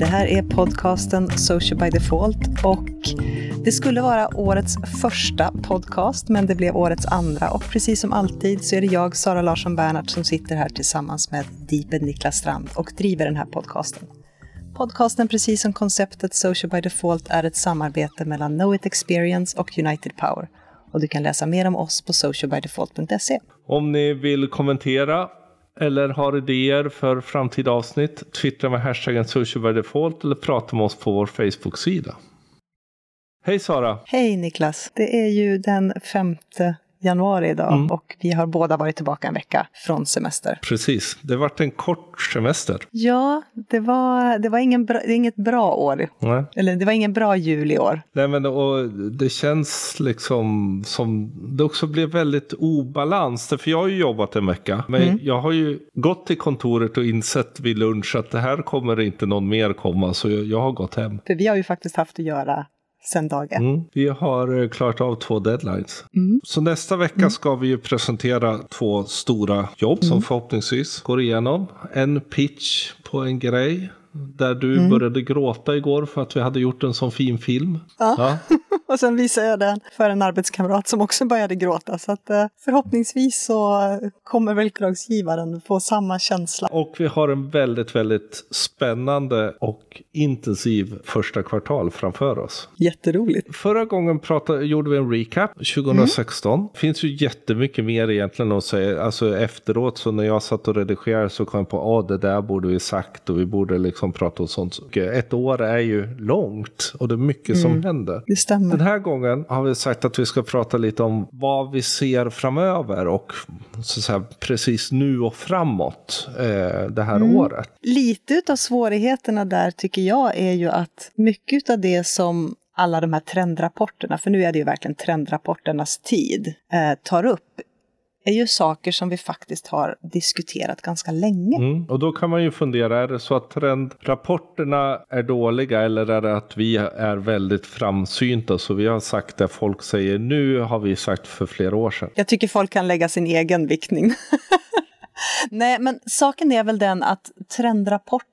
Det här är podcasten Social by Default och det skulle vara årets första podcast, men det blev årets andra. Och precis som alltid så är det jag, Sara Larsson Bernhardt, som sitter här tillsammans med Deepen Niklas Strand och driver den här podcasten. Podcasten, precis som konceptet Social by Default, är ett samarbete mellan Know It Experience och United Power. Och du kan läsa mer om oss på socialbydefault.se. Om ni vill kommentera eller har idéer för framtida avsnitt, twittra med hashtaggen socialbydefault eller prata med oss på vår Facebook-sida. Hej Sara! Hej Niklas! Det är ju den femte januari idag mm. och vi har båda varit tillbaka en vecka från semester. Precis, det varit en kort semester. Ja, det var, det var ingen bra, inget bra år. Nej. Eller det var ingen bra jul i år. Nej, men och det känns liksom som det också blev väldigt obalans. För jag har ju jobbat en vecka, men mm. jag har ju gått till kontoret och insett vid lunch att det här kommer inte någon mer komma, så jag, jag har gått hem. För vi har ju faktiskt haft att göra sen dag ett. Mm. Vi har eh, klarat av två deadlines. Mm. Så nästa vecka mm. ska vi ju presentera två stora jobb som mm. förhoppningsvis går igenom. En pitch på en grej där du mm. började gråta igår för att vi hade gjort en sån fin film. Ja, ja. och sen visade jag den för en arbetskamrat som också började gråta. Så att eh, förhoppningsvis så kommer väl uppdragsgivaren få samma känsla. Och vi har en väldigt, väldigt spännande och intensiv första kvartal framför oss. Jätteroligt. Förra gången pratade, gjorde vi en recap 2016. Mm. finns ju jättemycket mer egentligen att säga. Alltså efteråt så när jag satt och redigerade så kom jag på att ah, det där borde vi sagt och vi borde liksom liksom prata om sånt. Ett år är ju långt och det är mycket mm. som händer. Det stämmer. Den här gången har vi sagt att vi ska prata lite om vad vi ser framöver och så säga, precis nu och framåt eh, det här mm. året. Lite av svårigheterna där tycker jag är ju att mycket av det som alla de här trendrapporterna, för nu är det ju verkligen trendrapporternas tid, eh, tar upp är ju saker som vi faktiskt har diskuterat ganska länge. Mm. Och då kan man ju fundera, är det så att trendrapporterna är dåliga eller är det att vi är väldigt framsynta så vi har sagt det folk säger nu har vi sagt för flera år sedan? Jag tycker folk kan lägga sin egen viktning. Nej, men saken är väl den att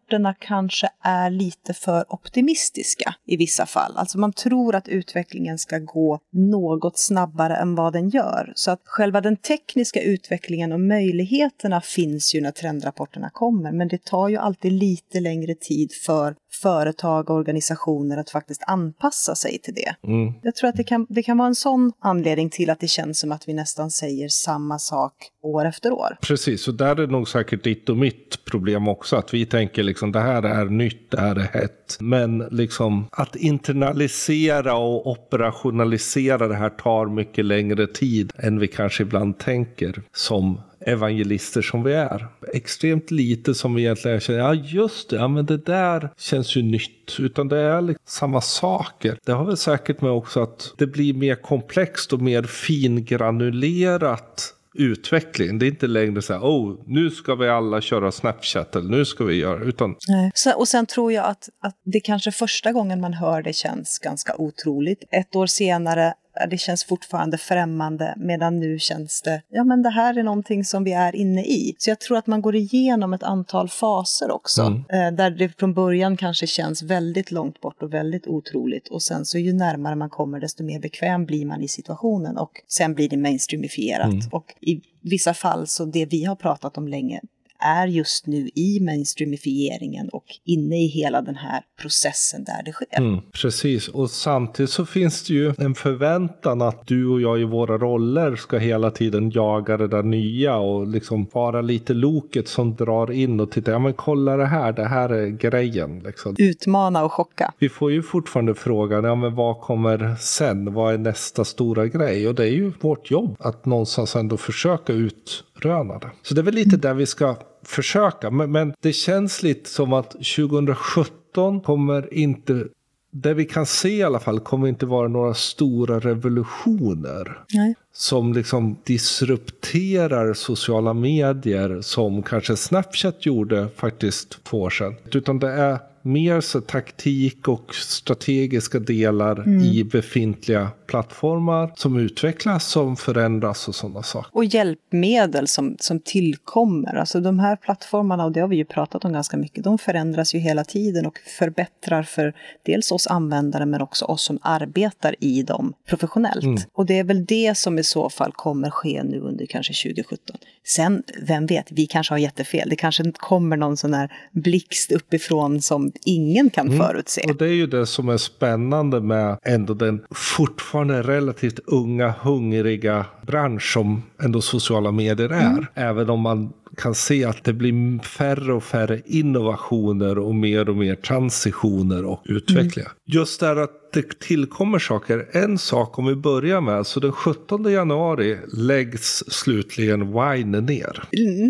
trendrapporterna kanske är lite för optimistiska i vissa fall. Alltså man tror att utvecklingen ska gå något snabbare än vad den gör. Så att själva den tekniska utvecklingen och möjligheterna finns ju när trendrapporterna kommer, men det tar ju alltid lite längre tid för företag och organisationer att faktiskt anpassa sig till det. Mm. Jag tror att det kan, det kan vara en sån anledning till att det känns som att vi nästan säger samma sak år efter år. Precis, och där är nog säkert ditt och mitt problem också. Att vi tänker liksom Liksom, det här är nytt, det här är hett. Men liksom att internalisera och operationalisera det här tar mycket längre tid än vi kanske ibland tänker som evangelister som vi är. Extremt lite som vi egentligen känner, ja just det, ja men det där känns ju nytt. Utan det är liksom samma saker. Det har väl säkert med också att det blir mer komplext och mer fingranulerat utveckling. Det är inte längre så här, oh, nu ska vi alla köra Snapchat eller nu ska vi göra, utan... Nej. och sen tror jag att, att det kanske första gången man hör det känns ganska otroligt. Ett år senare det känns fortfarande främmande medan nu känns det, ja men det här är någonting som vi är inne i. Så jag tror att man går igenom ett antal faser också, mm. Eh, där det från början kanske känns väldigt långt bort och väldigt otroligt och sen så ju närmare man kommer desto mer bekväm blir man i situationen och sen blir det mainstreamifierat. Mm. Och i vissa fall så det vi har pratat om länge, är just nu i mainstreamifieringen och inne i hela den här processen där det sker. Mm, precis, och samtidigt så finns det ju en förväntan att du och jag i våra roller ska hela tiden jaga det där nya och liksom vara lite loket som drar in och tittar, ja men kolla det här, det här är grejen. Liksom. Utmana och chocka. Vi får ju fortfarande frågan, ja men vad kommer sen? Vad är nästa stora grej? Och det är ju vårt jobb att någonstans ändå försöka ut utrönade. Så det är väl lite där vi ska försöka. Men, men, det känns lite som att 2017 kommer inte det vi kan se i alla fall kommer inte vara några stora revolutioner. Nej. Som liksom disrupterar sociala medier som kanske Snapchat gjorde faktiskt två år sedan. Utan det är mer så taktik och strategiska delar mm. i befintliga plattformar som utvecklas, som förändras och sådana saker. Och hjälpmedel som, som tillkommer. Alltså de här plattformarna, och det har vi ju pratat om ganska mycket, de förändras ju hela tiden och förbättrar för dels oss användare men också oss som arbetar i dem professionellt. Mm. Och det är väl det som i så fall kommer ske nu under kanske 2017. Sen, vem vet, vi kanske har jättefel. Det kanske kommer någon sån här blixt uppifrån som ingen kan mm. förutse. Och det är ju det som är spännande med ändå den fortfarande relativt unga, hungriga bransch som ändå sociala medier är. Mm. Även om man kan se att det blir färre och färre innovationer och mer och mer transitioner och utvecklingar. Mm. Just där att det tillkommer saker. En sak om vi börjar med, så den 17 januari läggs slutligen Wine ner.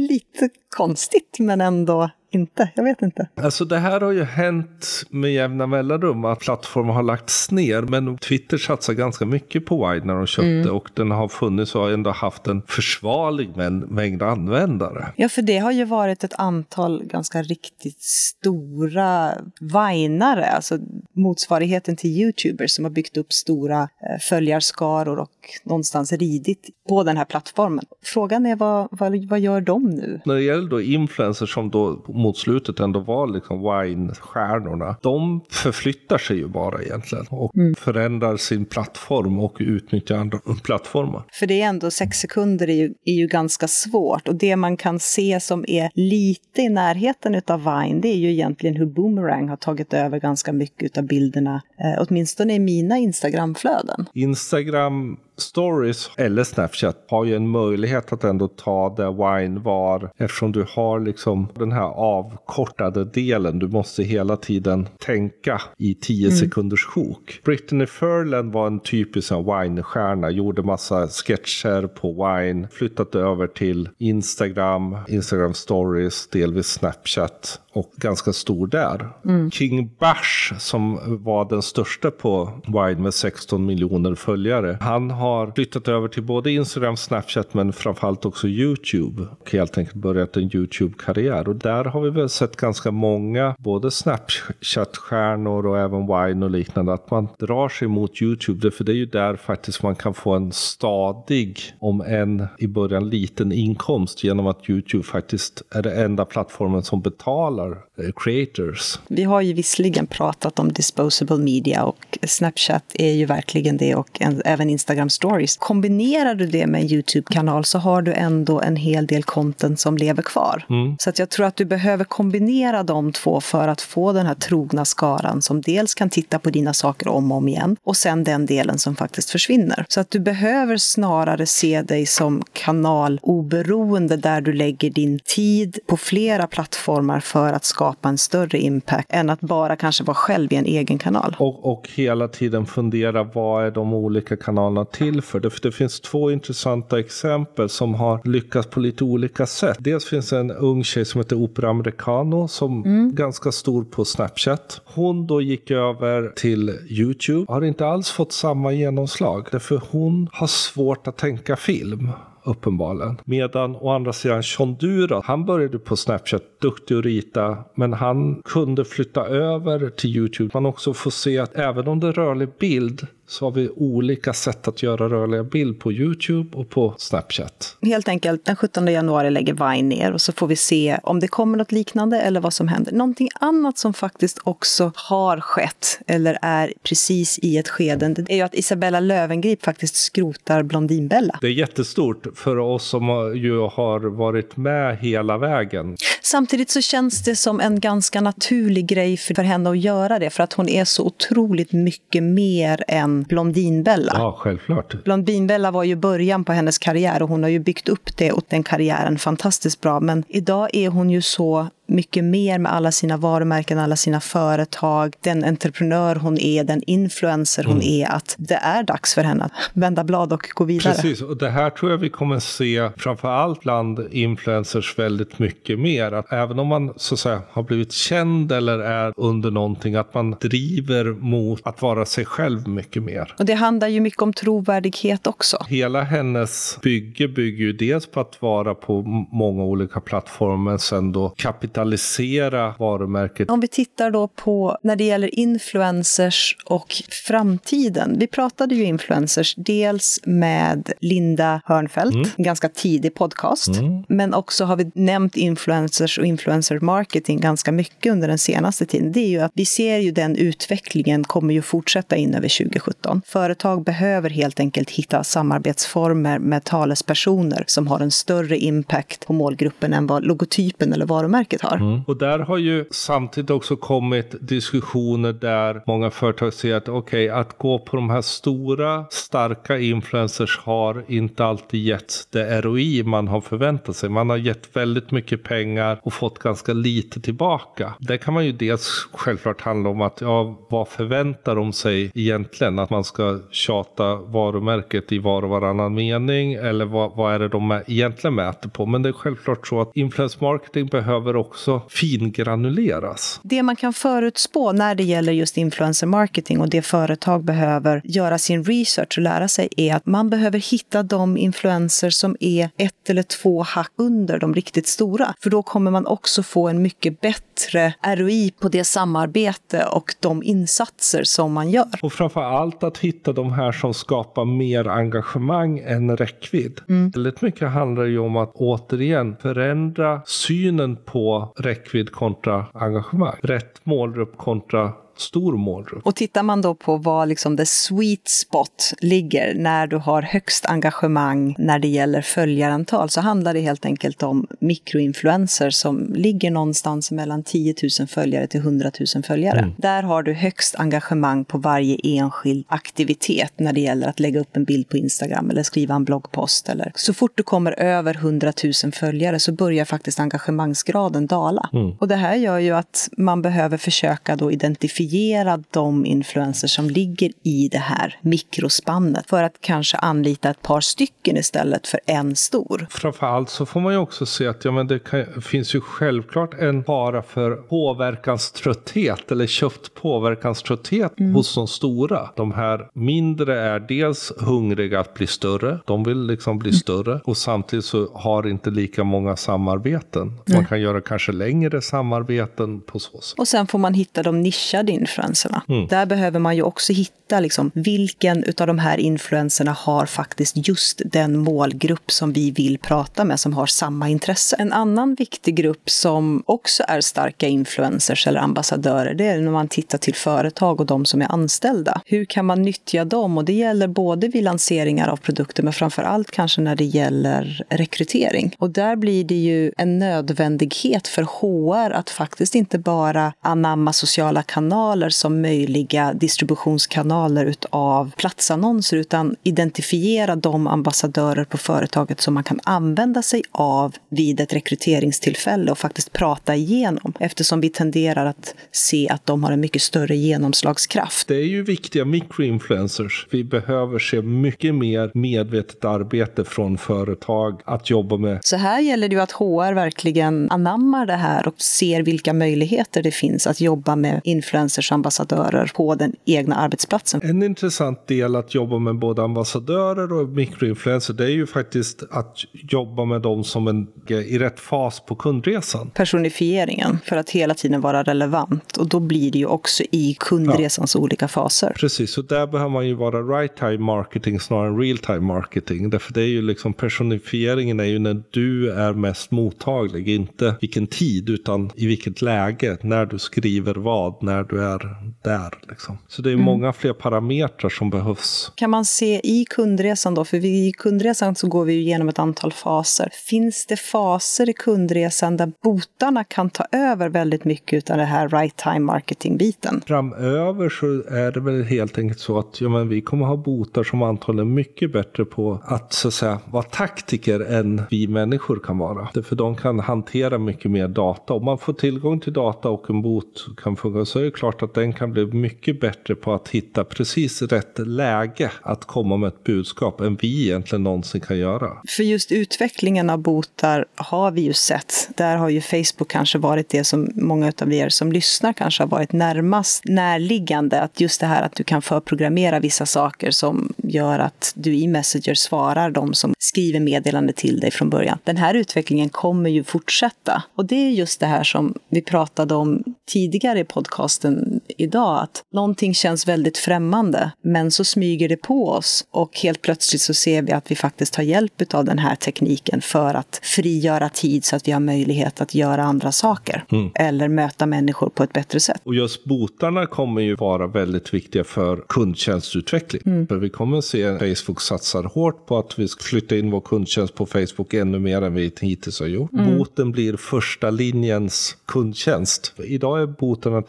Lite konstigt men ändå inte. Jag vet inte. Alltså det här har ju hänt med jämna mellanrum att plattformar har lagts ner. Men Twitter satsar ganska mycket på Wide när de köpte mm. och den har funnits och ändå haft en försvarlig mängd användare. Ja, för det har ju varit ett antal ganska riktigt stora vinare, alltså motsvarigheten till YouTubers som har byggt upp stora eh, följarskaror och någonstans ridit på den här plattformen. Frågan är vad, vad, vad gör de nu? När det gäller då influencers som då mot slutet ändå var liksom wine-stjärnorna. De förflyttar sig ju bara egentligen och mm. förändrar sin plattform och utnyttjar andra plattformar. För det är ändå sex sekunder är ju, är ju ganska svårt och det man kan se som är lite i närheten av Vine det är ju egentligen hur Boomerang har tagit över ganska mycket av bilderna, eh, åtminstone i mina Instagramflöden. Instagram Stories eller Snapchat har ju en möjlighet att ändå ta där Wine var eftersom du har liksom den här avkortade delen. Du måste hela tiden tänka i 10 mm. sekunders sjok. Brittany Furlan var en typisk Wine-stjärna, gjorde massa sketcher på Wine, flyttat över till Instagram, Instagram Stories, delvis Snapchat och ganska stor där. Mm. King Bash som var den största på Wine med 16 miljoner följare. Han har flyttat över till både Instagram, Snapchat men framförallt också YouTube. Och helt enkelt börjat en YouTube-karriär. Och där har vi väl sett ganska många, både Snapchat-stjärnor och även Wine och liknande, att man drar sig mot YouTube. För det är ju där faktiskt man kan få en stadig, om än i början liten inkomst genom att YouTube faktiskt är den enda plattformen som betalar för eh, creators. Vi har ju visserligen pratat om disposable media och Snapchat är ju verkligen det och en, även Instagram stories. Kombinerar du det med en YouTube-kanal så har du ändå en hel del content som lever kvar. Mm. Så att jag tror att du behöver kombinera de två för att få den här trogna skaran som dels kan titta på dina saker om och om igen och sen den delen som faktiskt försvinner. Så att du behöver snarare se dig som kanaloberoende där du lägger din tid på flera plattformar för att skapa en större impact än att bara kanske vara själv i en egen kanal. Och, och hela tiden fundera vad är de olika kanalerna till för? Det, för det finns två intressanta exempel som har lyckats på lite olika sätt. Dels finns en ung tjej som heter Opera Americano som mm. är ganska stor på Snapchat. Hon då gick över till YouTube. Har inte alls fått samma genomslag. Därför hon har svårt att tänka film uppenbarligen. Medan å andra sidan Chondura, Dura, han började på Snapchat, duktig att rita, men han kunde flytta över till YouTube. Man också får se att även om det är rörlig bild så har vi olika sätt att göra rörliga bild på YouTube och på Snapchat. Helt enkelt, den 17 januari lägger Vine ner och så får vi se om det kommer något liknande eller vad som händer. Någonting annat som faktiskt också har skett eller är precis i ett skede, det är ju att Isabella Lövengrip faktiskt skrotar Blondinbella. Det är jättestort för oss som ju har varit med hela vägen. Samtidigt så känns det som en ganska naturlig grej för henne att göra det, för att hon är så otroligt mycket mer än Blondinbella. Ja, självklart. Blondinbella var ju början på hennes karriär och hon har ju byggt upp det och den karriären fantastiskt bra. Men idag är hon ju så mycket mer med alla sina varumärken, alla sina företag, den entreprenör hon är, den influencer hon mm. är, att det är dags för henne att vända blad och gå vidare. Precis, och det här tror jag vi kommer se framför allt bland influencers väldigt mycket mer. Att även om man så att säga har blivit känd eller är under någonting, att man driver mot att vara sig själv mycket mer. Och det handlar ju mycket om trovärdighet också. Hela hennes bygge bygger ju dels på att vara på många olika plattformar, men sen då kapital internalisera varumärket. Om vi tittar då på när det gäller influencers och framtiden. Vi pratade ju influencers dels med Linda Hörnfeldt, mm. en ganska tidig podcast. Mm. Men också har vi nämnt influencers och influencer marketing ganska mycket under den senaste tiden. Det är ju att vi ser ju den utvecklingen kommer ju fortsätta in över 2017. Företag behöver helt enkelt hitta samarbetsformer med talespersoner som har en större impact på målgruppen än vad logotypen eller varumärket har. Mm. Och där har ju samtidigt också kommit diskussioner där många företag säger att okej, okay, att gå på de här stora, starka influencers har inte alltid gett det ROI man har förväntat sig. Man har gett väldigt mycket pengar och fått ganska lite tillbaka. Det kan man ju dels självklart handla om att ja, vad förväntar de sig egentligen? Att man ska tjata varumärket i var och varannan mening eller vad, vad är det de egentligen mäter på? Men det är självklart så att influence marketing behöver också fingranuleras. Det man kan förutspå när det gäller just influencer marketing och det företag behöver göra sin research och lära sig är att man behöver hitta de influencers som är ett eller två hack under de riktigt stora. För då kommer man också få en mycket bättre ROI på det samarbete och de insatser som man gör. Och framför allt att hitta de här som skapar mer engagemang än räckvidd. Mm. Väldigt mycket handlar ju om att återigen förändra synen på räckvidd kontra engagemang. Rätt målgrupp kontra stor målgrupp. Och tittar man då på vad liksom the sweet spot ligger när du har högst engagemang när det gäller följarantal så handlar det helt enkelt om mikroinfluencers som ligger någonstans mellan 10 000 följare till 100 000 följare. Mm. Där har du högst engagemang på varje enskild aktivitet när det gäller att lägga upp en bild på Instagram eller skriva en bloggpost. Eller. Så fort du kommer över 100 000 följare så börjar faktiskt engagemangsgraden dala. Mm. Och det här gör ju att man behöver försöka då identifiera identifiera de influencers som ligger i det här mikrospannet för att kanske anlita ett par stycken istället för en stor. Framförallt så får man ju också se att ja, men det kan, finns ju självklart en fara för påverkanströtthet eller köpt påverkanströtthet mm. hos de stora. De här mindre är dels hungriga att bli större. De vill liksom bli mm. större och samtidigt så har inte lika många samarbeten. Man kan göra kanske längre samarbeten på så sätt. Och sen får man hitta de nischade influenserna. Mm. Där behöver man ju också hitta liksom, vilken av de här influenserna har faktiskt just den målgrupp som vi vill prata med, som har samma intresse. En annan viktig grupp som också är starka influencers eller ambassadörer, det är när man tittar till företag och de som är anställda. Hur kan man nyttja dem? Och det gäller både vid lanseringar av produkter, men framför allt kanske när det gäller rekrytering. Och där blir det ju en nödvändighet för HR att faktiskt inte bara anamma sociala kanaler kanaler som möjliga distributionskanaler utav platsannonser utan identifiera de ambassadörer på företaget som man kan använda sig av vid ett rekryteringstillfälle och faktiskt prata igenom eftersom vi tenderar att se att de har en mycket större genomslagskraft. Det är ju viktiga microinfluencers. Vi behöver se mycket mer medvetet arbete från företag att jobba med. Så här gäller det ju att HR verkligen anammar det här och ser vilka möjligheter det finns att jobba med influencers influencers ambassadörer på den egna arbetsplatsen. En intressant del att jobba med både ambassadörer och mikroinfluencer det är ju faktiskt att jobba med dem som en, i rätt fas på kundresan. Personifieringen för att hela tiden vara relevant och då blir det ju också i kundresans ja. olika faser. Precis, och där behöver man ju vara right time marketing snarare än real time marketing. Därför det är ju liksom personifieringen är ju när du är mest mottaglig, inte vilken tid utan i vilket läge, när du skriver vad, när du är är där. Liksom. Så det är mm. många fler parametrar som behövs. Kan man se i kundresan då, för i kundresan så går vi igenom ett antal faser. Finns det faser i kundresan där botarna kan ta över väldigt mycket av det här right time marketing-biten? Framöver så är det väl helt enkelt så att ja, men vi kommer ha botar som antagligen är mycket bättre på att så att säga vara taktiker än vi människor kan vara. För de kan hantera mycket mer data. Om man får tillgång till data och en bot kan funka så är det klart klart att den kan bli mycket bättre på att hitta precis rätt läge att komma med ett budskap än vi egentligen någonsin kan göra. För just utvecklingen av botar har vi ju sett. Där har ju Facebook kanske varit det som många av er som lyssnar kanske har varit närmast närliggande. Att just det här att du kan förprogrammera vissa saker som gör att du i Messenger svarar de som skriver meddelande till dig från början. Den här utvecklingen kommer ju fortsätta. Och det är just det här som vi pratade om tidigare i podcasten idag, att någonting känns väldigt främmande, men så smyger det på oss och helt plötsligt så ser vi att vi faktiskt har hjälp av den här tekniken för att frigöra tid så att vi har möjlighet att göra andra saker mm. eller möta människor på ett bättre sätt. Och just botarna kommer ju vara väldigt viktiga för kundtjänstutveckling. Mm. För vi kommer se Facebook satsar hårt på att vi ska flytta in vår kundtjänst på Facebook ännu mer än vi hittills har gjort. Mm. Boten blir första linjens kundtjänst. Idag är botarna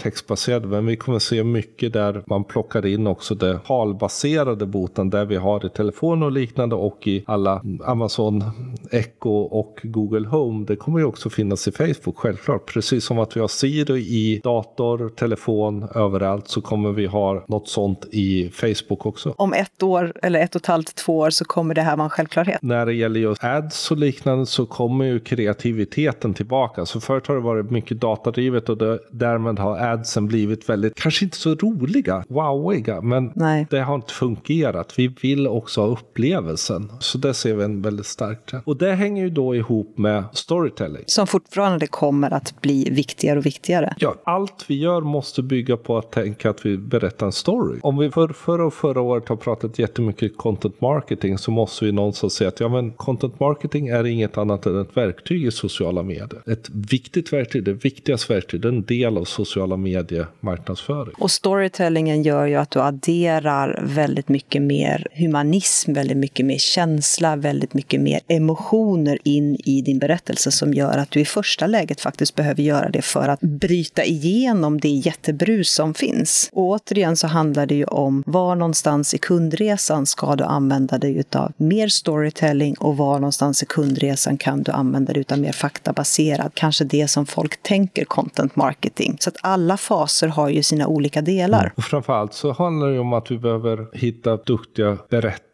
textbaserade men vi kommer se mycket där man plockar in också det talbaserade boten där vi har i telefon och liknande och i alla Amazon Echo och Google Home. Det kommer ju också finnas i Facebook självklart. Precis som att vi har Siri i dator, telefon, överallt så kommer vi ha något sånt i Facebook också. Om ett år eller ett och ett halvt, två år så kommer det här vara en självklarhet. När det gäller just ads och liknande så kommer ju kreativiteten tillbaka. Så förut har det varit mycket datadrivet och det, därmed har adsen blivit väldigt, kanske inte så roliga, wowiga, men Nej. det har inte fungerat. Vi vill också ha upplevelsen. Så det ser vi en väldigt stark trend. Och det hänger ju då ihop med storytelling. Som fortfarande kommer att bli viktigare och viktigare. Ja, allt vi gör måste bygga på att tänka att vi berättar en story. Om vi för förra och förra året har pratat jättemycket content marketing så måste vi någonstans säga att ja, men content marketing är inget annat än ett verktyg i sociala medier. Ett viktigt verktyg, det viktigaste verktyget, en del av sociala medier marknadsföring. Och storytellingen gör ju att du adderar väldigt mycket mer humanism, väldigt mycket mer känsla, väldigt mycket mer emotioner in i din berättelse som gör att du i första läget faktiskt behöver göra det för att bryta igenom det jättebrus som finns. Och återigen så handlar det ju om var någonstans i kundresan ska du använda dig utav mer storytelling och var någonstans i kundresan kan du använda dig utav mer faktabaserad, kanske det som folk tänker content marketing. Så att alla faser har ju sina olika delar. Mm. Och framförallt så handlar det om att vi behöver hitta duktiga berättare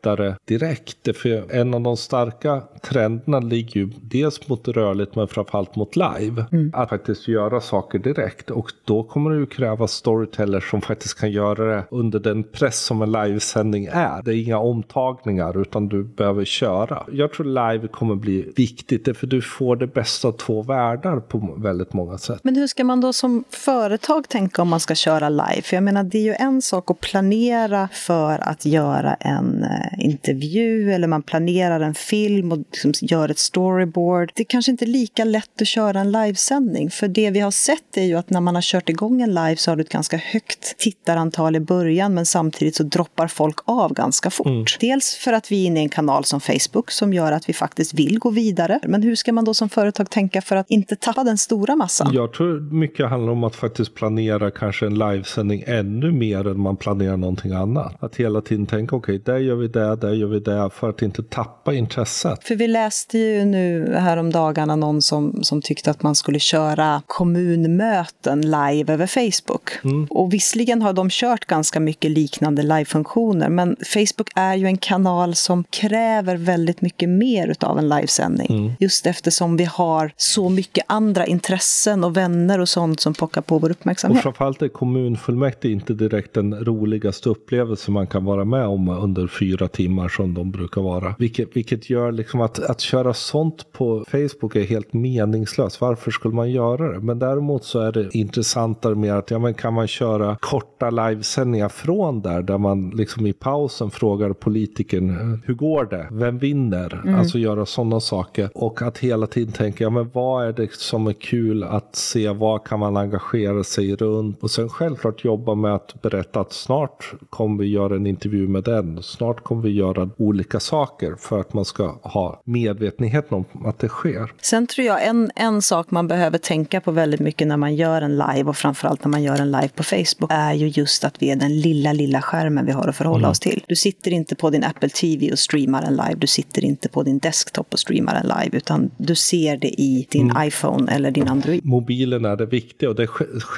direkt. För en av de starka trenderna ligger ju dels mot rörligt men framförallt mot live. Mm. Att faktiskt göra saker direkt. Och då kommer det ju kräva storytellers som faktiskt kan göra det under den press som en livesändning är. Det är inga omtagningar utan du behöver köra. Jag tror live kommer bli viktigt för du får det bästa av två världar på väldigt många sätt. Men hur ska man då som företag tänka om man ska köra live? För jag menar det är ju en sak att planera för att göra en eh, intervju eller man planerar en film och liksom gör ett storyboard. Det är kanske inte är lika lätt att köra en livesändning för det vi har sett är ju att när man har kört igång en live så har du ett ganska högt tittarantal i början men samtidigt så droppar folk av ganska fort. Mm. Dels för att vi är inne i en kanal som Facebook som gör att vi faktiskt vill gå vidare. Men hur ska man då som företag tänka för att inte tappa den stora massan? Jag tror mycket handlar om att faktiskt planera kanske en livesändning ännu mer än man planerar någonting annat. Att hela tiden tänka okej, okay, där gör vi det, där gör vi det, för att inte tappa intresset. För vi läste ju nu häromdagarna någon som, som tyckte att man skulle köra kommunmöten live över Facebook. Mm. Och visserligen har de kört ganska mycket liknande livefunktioner, men Facebook är ju en kanal som kräver väldigt mycket mer av en livesändning. Mm. Just eftersom vi har så mycket andra intressen och vänner och sånt som pockar på vår uppmärksamhet. Och framförallt är kommunfullmäktige inte direkt den roligaste upplevelsen man kan vara med om under fyra timmar som de brukar vara. Vilket, vilket gör liksom att, att köra sånt på Facebook är helt meningslöst. Varför skulle man göra det? Men däremot så är det intressantare med att ja, men kan man köra korta livesändningar från där, där man liksom i pausen frågar politikern hur går det? Vem vinner? Mm. Alltså göra sådana saker. Och att hela tiden tänka, ja men vad är det som är kul att se? Vad kan man engagera sig runt? Och sen självklart jobba med att berätta att snart kommer vi göra en intervju med den. Snart kommer vi göra olika saker för att man ska ha medvetenhet om att det sker. Sen tror jag en, en sak man behöver tänka på väldigt mycket när man gör en live och framförallt när man gör en live på Facebook är ju just att vi är den lilla, lilla skärmen vi har att förhålla mm. oss till. Du sitter inte på din Apple TV och streamar en live. Du sitter inte på din desktop och streamar en live, utan du ser det i din mm. iPhone eller din Android. Mobilen är det viktiga och det,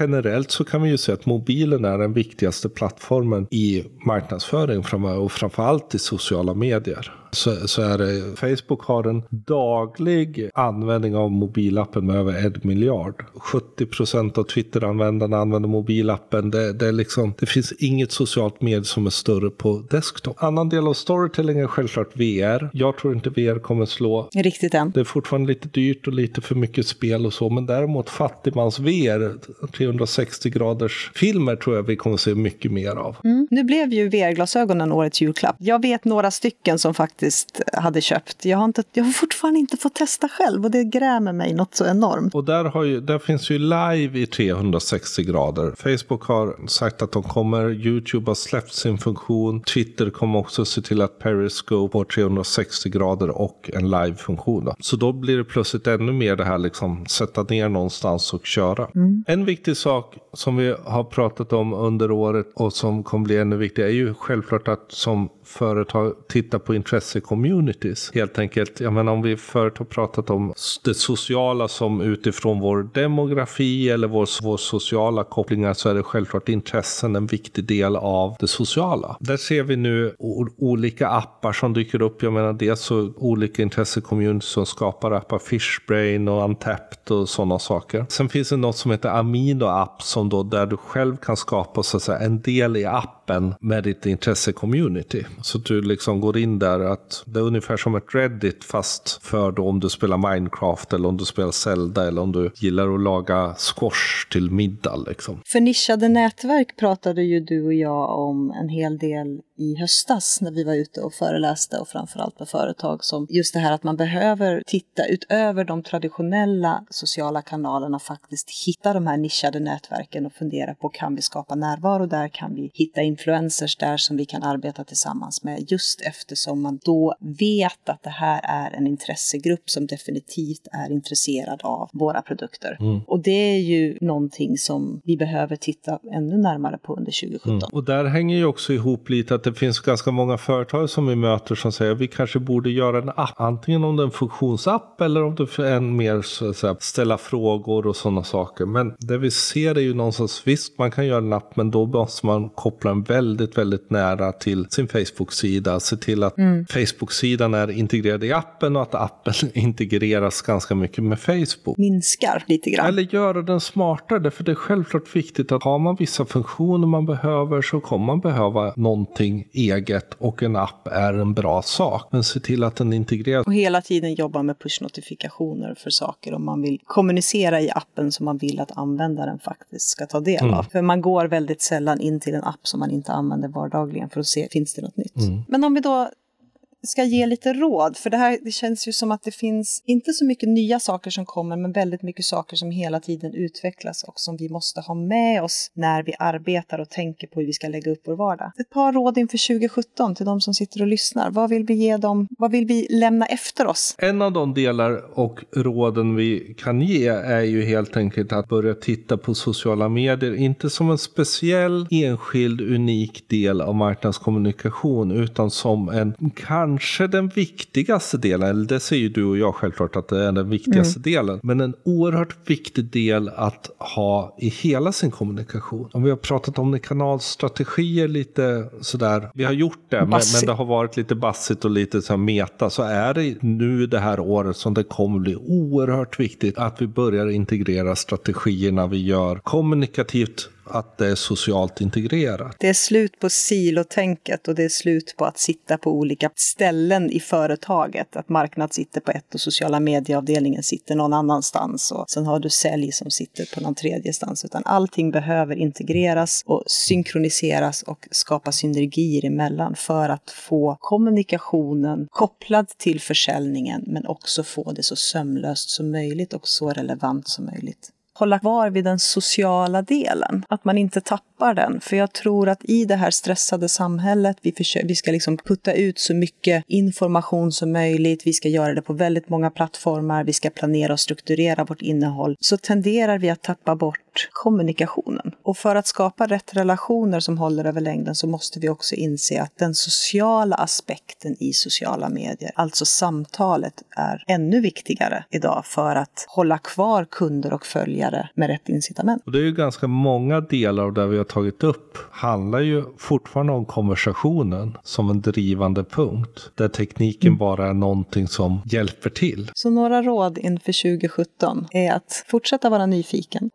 generellt så kan vi ju säga att mobilen är den viktigaste plattformen i marknadsföring framöver och framförallt i sociala medier så, så är det, Facebook har en daglig användning av mobilappen med över en miljard. 70 procent av Twitter-användarna använder mobilappen. Det, det, är liksom, det finns inget socialt medie som är större på desktop. Annan del av storytelling är självklart VR. Jag tror inte VR kommer slå. Riktigt än. Det är fortfarande lite dyrt och lite för mycket spel och så. Men däremot fattigmans VR, 360 graders filmer tror jag vi kommer se mycket mer av. Mm. Nu blev ju VR-glasögonen årets julklapp. Jag vet några stycken som faktiskt faktiskt hade köpt. Jag har, inte, jag har fortfarande inte fått testa själv och det grämer mig något så enormt. Och där, ju, där finns ju live i 360 grader. Facebook har sagt att de kommer, YouTube har släppt sin funktion, Twitter kommer också se till att Periscope har 360 grader och en live-funktion. Så då blir det plötsligt ännu mer det här liksom sätta ner någonstans och köra. Mm. En viktig sak som vi har pratat om under året och som kommer bli ännu viktigare är ju självklart att som företag tittar på intresse-communities. Helt enkelt, jag menar om vi förut har pratat om det sociala som utifrån vår demografi eller vår, vår sociala kopplingar så är det självklart intressen en viktig del av det sociala. Där ser vi nu olika appar som dyker upp. Jag menar dels så olika intresse-communities som skapar appar, Fishbrain och Untapped och sådana saker. Sen finns det något som heter Amino App som då där du själv kan skapa så att säga, en del i appen med ditt intresse-community. Så att du liksom går in där att det är ungefär som ett Reddit fast för då om du spelar Minecraft eller om du spelar Zelda eller om du gillar att laga squash till middag liksom. För nischade nätverk pratade ju du och jag om en hel del i höstas när vi var ute och föreläste och framförallt med företag som just det här att man behöver titta utöver de traditionella sociala kanalerna faktiskt hitta de här nischade nätverken och fundera på kan vi skapa närvaro där, kan vi hitta influencers där som vi kan arbeta tillsammans med just eftersom man då vet att det här är en intressegrupp som definitivt är intresserad av våra produkter. Mm. Och det är ju någonting som vi behöver titta ännu närmare på under 2017. Mm. Och där hänger ju också ihop lite att det finns ganska många företag som vi möter som säger att vi kanske borde göra en app. Antingen om det är en funktionsapp eller om det är en mer så att säga, ställa frågor och sådana saker. Men det vi ser är ju någonstans, visst man kan göra en app men då måste man koppla den väldigt, väldigt nära till sin Facebook-sida. Se till att mm. Facebook-sidan är integrerad i appen och att appen integreras ganska mycket med Facebook. Minskar lite grann. Eller göra den smartare, för det är självklart viktigt att har man vissa funktioner man behöver så kommer man behöva någonting någonting eget och en app är en bra sak. Men se till att den integreras. Och hela tiden jobba med push-notifikationer för saker om man vill kommunicera i appen som man vill att användaren faktiskt ska ta del av. Mm. För man går väldigt sällan in till en app som man inte använder vardagligen för att se, finns det något nytt? Mm. Men om vi då ska ge lite råd. För det här det känns ju som att det finns inte så mycket nya saker som kommer, men väldigt mycket saker som hela tiden utvecklas och som vi måste ha med oss när vi arbetar och tänker på hur vi ska lägga upp vår vardag. Ett par råd inför 2017 till de som sitter och lyssnar. Vad vill vi ge dem? Vad vill vi lämna efter oss? En av de delar och råden vi kan ge är ju helt enkelt att börja titta på sociala medier, inte som en speciell enskild unik del av marknadskommunikation, utan som en kan kanske den viktigaste delen, eller det säger du och jag självklart att det är den viktigaste mm. delen, men en oerhört viktig del att ha i hela sin kommunikation. Om vi har pratat om kanalstrategier lite sådär, vi har gjort det, men, men, det har varit lite bassigt och lite så meta, så är det nu det här året som det kommer bli oerhört viktigt att vi börjar integrera strategierna vi gör kommunikativt att det är socialt integrerat. Det är slut på silotänket och det är slut på att sitta på olika ställen i företaget. Att marknad sitter på ett och sociala medieavdelningen sitter någon annanstans och sen har du sälj som sitter på någon tredje stans. Utan allting behöver integreras och synkroniseras och skapa synergier emellan för att få kommunikationen kopplad till försäljningen men också få det så sömlöst som möjligt och så relevant som möjligt hålla kvar vid den sociala delen. Att man inte tappar den. För jag tror att i det här stressade samhället, vi, försöker, vi ska liksom putta ut så mycket information som möjligt, vi ska göra det på väldigt många plattformar, vi ska planera och strukturera vårt innehåll, så tenderar vi att tappa bort kommunikationen. Och för att skapa rätt relationer som håller över längden så måste vi också inse att den sociala aspekten i sociala medier, alltså samtalet, är ännu viktigare idag för att hålla kvar kunder och följare med rätt incitament. Och det är ju ganska många delar av det vi har tagit upp handlar ju fortfarande om konversationen som en drivande punkt. Där tekniken mm. bara är någonting som hjälper till. Så några råd inför 2017 är att fortsätta vara nyfiken,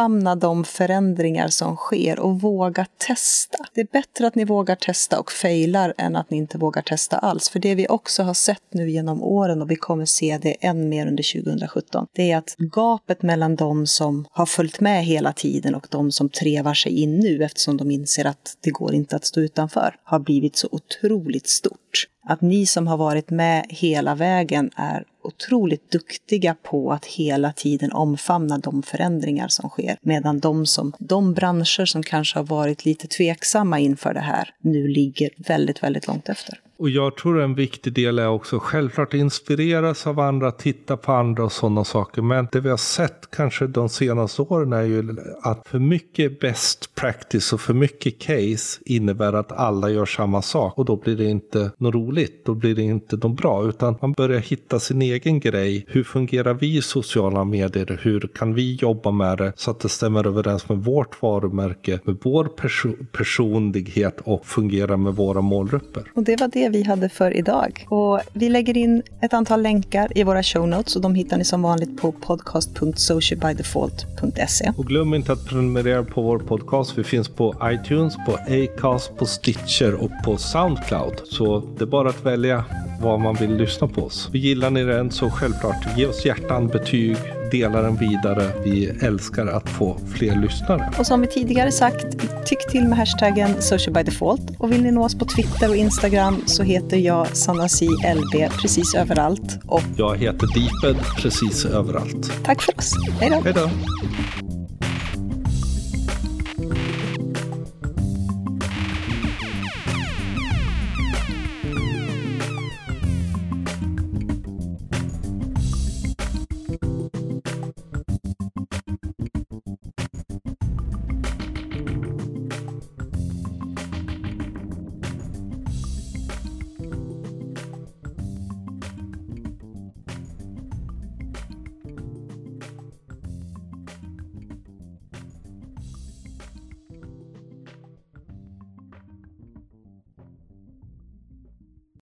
omfamna de förändringar som sker och våga testa. Det är bättre att ni vågar testa och failar än att ni inte vågar testa alls. För det vi också har sett nu genom åren och vi kommer se det än mer under 2017, det är att gapet mellan de som har följt med hela tiden och de som trevar sig in nu eftersom de inser att det går inte att stå utanför, har blivit så otroligt stort. Att ni som har varit med hela vägen är otroligt duktiga på att hela tiden omfamna de förändringar som sker. Medan de, som, de branscher som kanske har varit lite tveksamma inför det här nu ligger väldigt, väldigt långt efter. Och jag tror en viktig del är också självklart inspireras av andra, titta på andra och sådana saker. Men det vi har sett kanske de senaste åren är ju att för mycket best practice och för mycket case innebär att alla gör samma sak. Och då blir det inte något roligt, då blir det inte något bra. Utan man börjar hitta sin egen grej. Hur fungerar vi i sociala medier? Hur kan vi jobba med det så att det stämmer överens med vårt varumärke, med vår perso personlighet och fungerar med våra målgrupper? Och det var det vi hade för idag. Och vi lägger in ett antal länkar i våra show notes och de hittar ni som vanligt på podcast.socialbydefault.se. Och glöm inte att prenumerera på vår podcast. Vi finns på iTunes, på Acast, på Stitcher och på Soundcloud. Så det är bara att välja vad man vill lyssna på oss. Vi gillar ni den så självklart ge oss hjärtan, betyg, dela den vidare. Vi älskar att få fler lyssnare. Och som vi tidigare sagt, tyck till med hashtaggen socialbydefault. Och vill ni nå oss på Twitter och Instagram så heter jag Sanna C. LB precis överallt. Och jag heter Deeped precis överallt. Tack för oss. Hej då. Hej då.